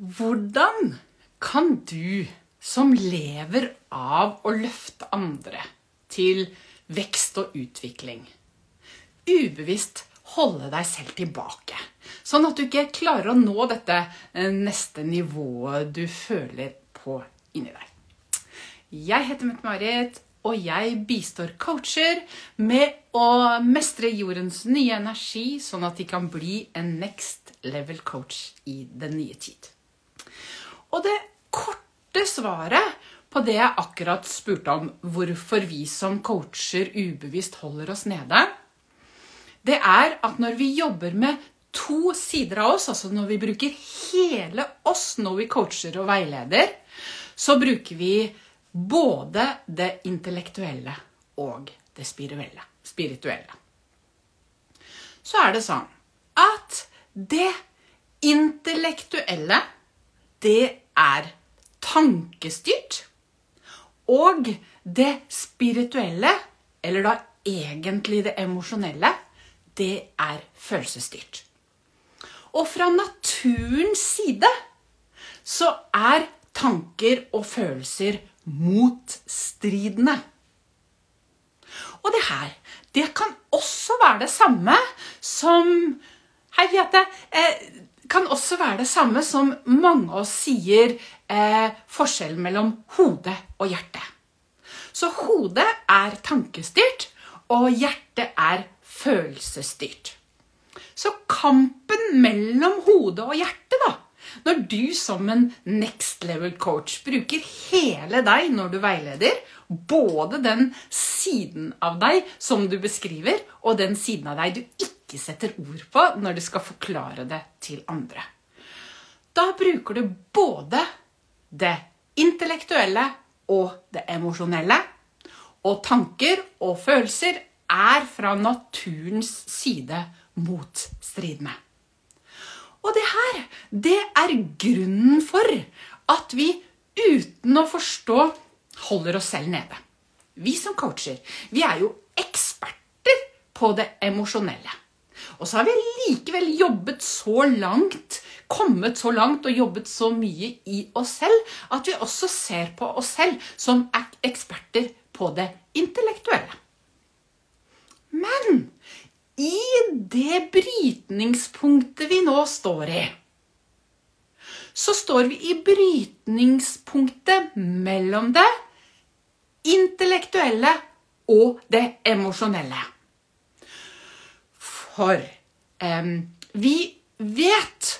Hvordan kan du som lever av å løfte andre til vekst og utvikling, ubevisst holde deg selv tilbake? Sånn at du ikke klarer å nå dette eh, neste nivået du føler på inni deg. Jeg heter Mette-Marit, og jeg bistår coacher med å mestre jordens nye energi, sånn at de kan bli en next level coach i den nye tid. Og det korte svaret på det jeg akkurat spurte om, hvorfor vi som coacher ubevisst holder oss nede, det er at når vi jobber med to sider av oss, altså når vi bruker hele oss når vi coacher og veileder, så bruker vi både det intellektuelle og det spirituelle. Så er det sånn at det intellektuelle, det er tankestyrt. Og det spirituelle, eller da egentlig det emosjonelle, det er følelsesstyrt. Og fra naturens side så er tanker og følelser motstridende. Og det her, det kan også være det samme som Hei, Fiate. Eh, kan også være det samme som mange av oss sier eh, forskjellen mellom hode og hjerte. Så hodet er tankestyrt, og hjertet er følelsesstyrt. Så kampen mellom hode og hjerte, da, når du som en next level coach bruker hele deg når du veileder, både den siden av deg som du beskriver, og den siden av deg du ikke setter ord på når du skal forklare det til andre. Da bruker du både det intellektuelle og det emosjonelle. Og tanker og følelser er fra naturens side motstridende. Og det her, det er grunnen for at vi uten å forstå holder oss selv nede. Vi som coacher, vi er jo eksperter på det emosjonelle. Og så har vi likevel jobbet så langt, kommet så langt og jobbet så mye i oss selv at vi også ser på oss selv som eksperter på det intellektuelle. Men i det brytningspunktet vi nå står i, så står vi i brytningspunktet mellom det intellektuelle og det emosjonelle. For um, vi vet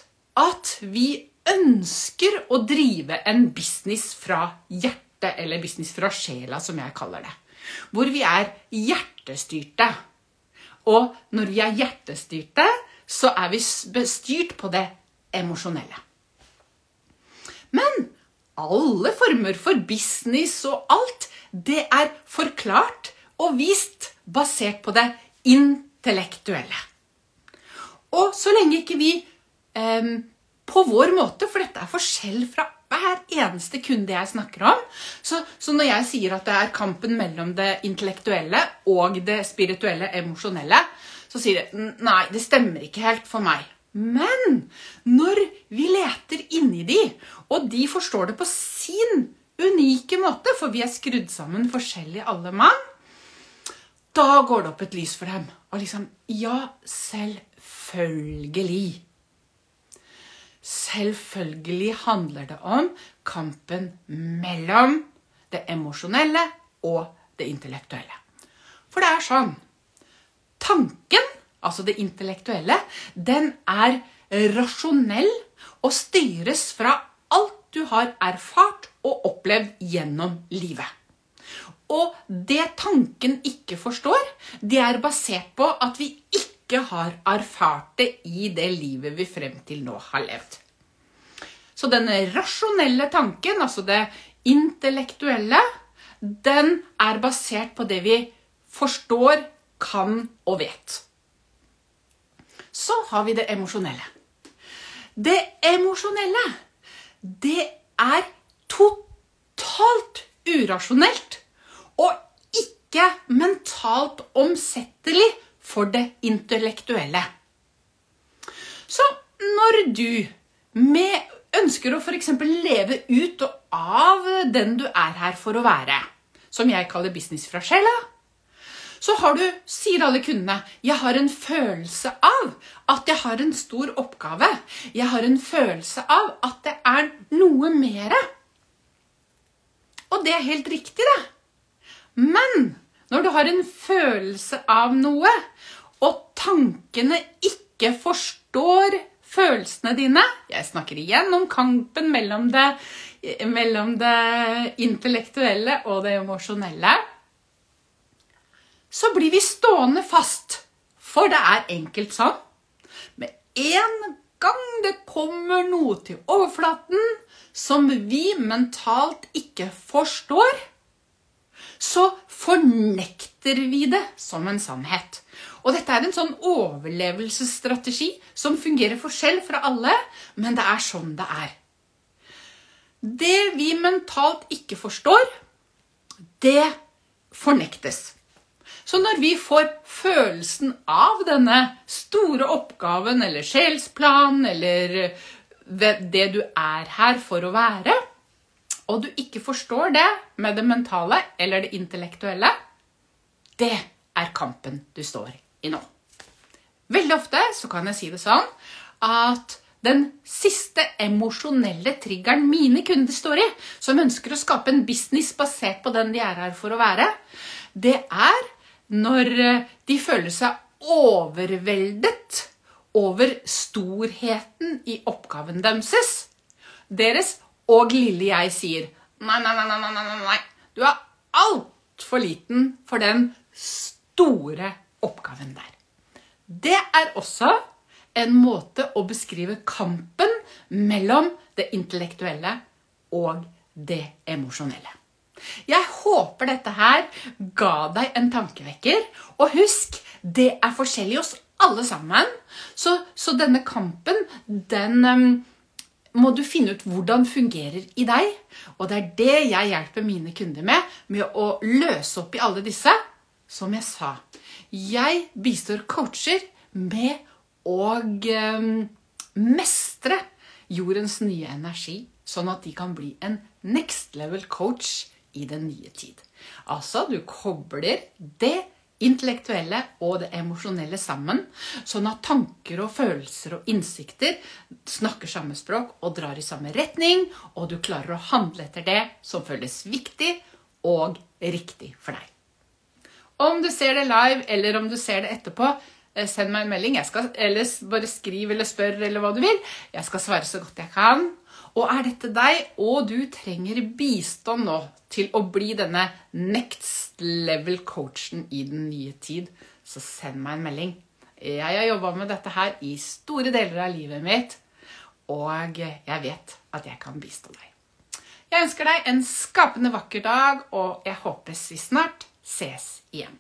at vi ønsker å drive en business fra hjertet, eller business fra sjela, som jeg kaller det. Hvor vi er hjertestyrte. Og når vi er hjertestyrte, så er vi styrt på det emosjonelle. Men alle former for business og alt, det er forklart og vist basert på det intellektuelle. Og så lenge ikke vi eh, på vår måte, for dette er forskjell fra hver eneste kunde jeg snakker om. Så, så, når jeg sier at det er kampen mellom det intellektuelle og det spirituelle, emosjonelle, så sier de nei, det stemmer ikke helt for meg. Men når vi leter inni de, og de forstår det på sin unike måte, for vi er skrudd sammen forskjellig alle mann, da går det opp et lys for dem. Og liksom Ja, selvfølgelig. Selvfølgelig handler det om kampen mellom det emosjonelle og det intellektuelle. For det er sånn Tanken, altså det intellektuelle, den er rasjonell og styres fra alt du har erfart og opplevd gjennom livet. Og det tanken ikke forstår, det er basert på at vi ikke har erfart det i det livet vi frem til nå har levd. Så den rasjonelle tanken, altså det intellektuelle, den er basert på det vi forstår, kan og vet. Så har vi det emosjonelle. Det emosjonelle, det er totalt urasjonelt mentalt omsettelig for det intellektuelle. Så når du med ønsker å f.eks. leve ut og av den du er her for å være, som jeg kaller business fra sjela, så har du, sier alle kundene, jeg har en følelse av at jeg har en stor oppgave. Jeg har en følelse av at det er noe mere. Og det er helt riktig, det. Men når du har en følelse av noe, og tankene ikke forstår følelsene dine Jeg snakker igjen om kampen mellom det, mellom det intellektuelle og det emosjonelle så blir vi stående fast. For det er enkelt sånn. Med en gang det kommer noe til overflaten som vi mentalt ikke forstår, så fornekter vi det som en sannhet. Og dette er en sånn overlevelsesstrategi som fungerer forskjell fra alle, men det er sånn det er. Det vi mentalt ikke forstår, det fornektes. Så når vi får følelsen av denne store oppgaven eller sjelsplan eller det du er her for å være, og du ikke forstår det med det mentale eller det intellektuelle, det er kampen du står i nå. Veldig ofte så kan jeg si det sånn at den siste emosjonelle triggeren mine kunder står i, som ønsker å skape en business basert på den de er her for å være, det er når eh, de føler seg overveldet over storheten i oppgaven deres. Deres og lille jeg sier nei, nei, nei, nei, nei, nei. nei. du er altfor liten for den store oppgaven der. Det er også en måte å beskrive kampen mellom det intellektuelle og det emosjonelle. Jeg håper dette her ga deg en tankevekker. Og husk, det er forskjellig hos alle sammen. Så, så denne kampen, den um, må du finne ut hvordan fungerer i deg. Og det er det jeg hjelper mine kunder med, med å løse opp i alle disse. Som jeg sa, jeg bistår coacher med å um, mestre jordens nye energi, sånn at de kan bli en next level coach i den nye tid. Altså, du kobler det intellektuelle og det emosjonelle sammen, sånn at tanker og følelser og innsikter snakker samme språk og drar i samme retning, og du klarer å handle etter det som føles viktig og riktig for deg. Om du ser det live, eller om du ser det etterpå, eh, send meg en melding. Skal, eller bare skriv eller spør eller hva du vil. Jeg skal svare så godt jeg kan. Og er dette deg, og du trenger bistand nå til å bli denne next level-coachen i den nye tid, så send meg en melding. Jeg har jobba med dette her i store deler av livet mitt, og jeg vet at jeg kan bistå deg. Jeg ønsker deg en skapende vakker dag, og jeg håper vi snart ses igjen.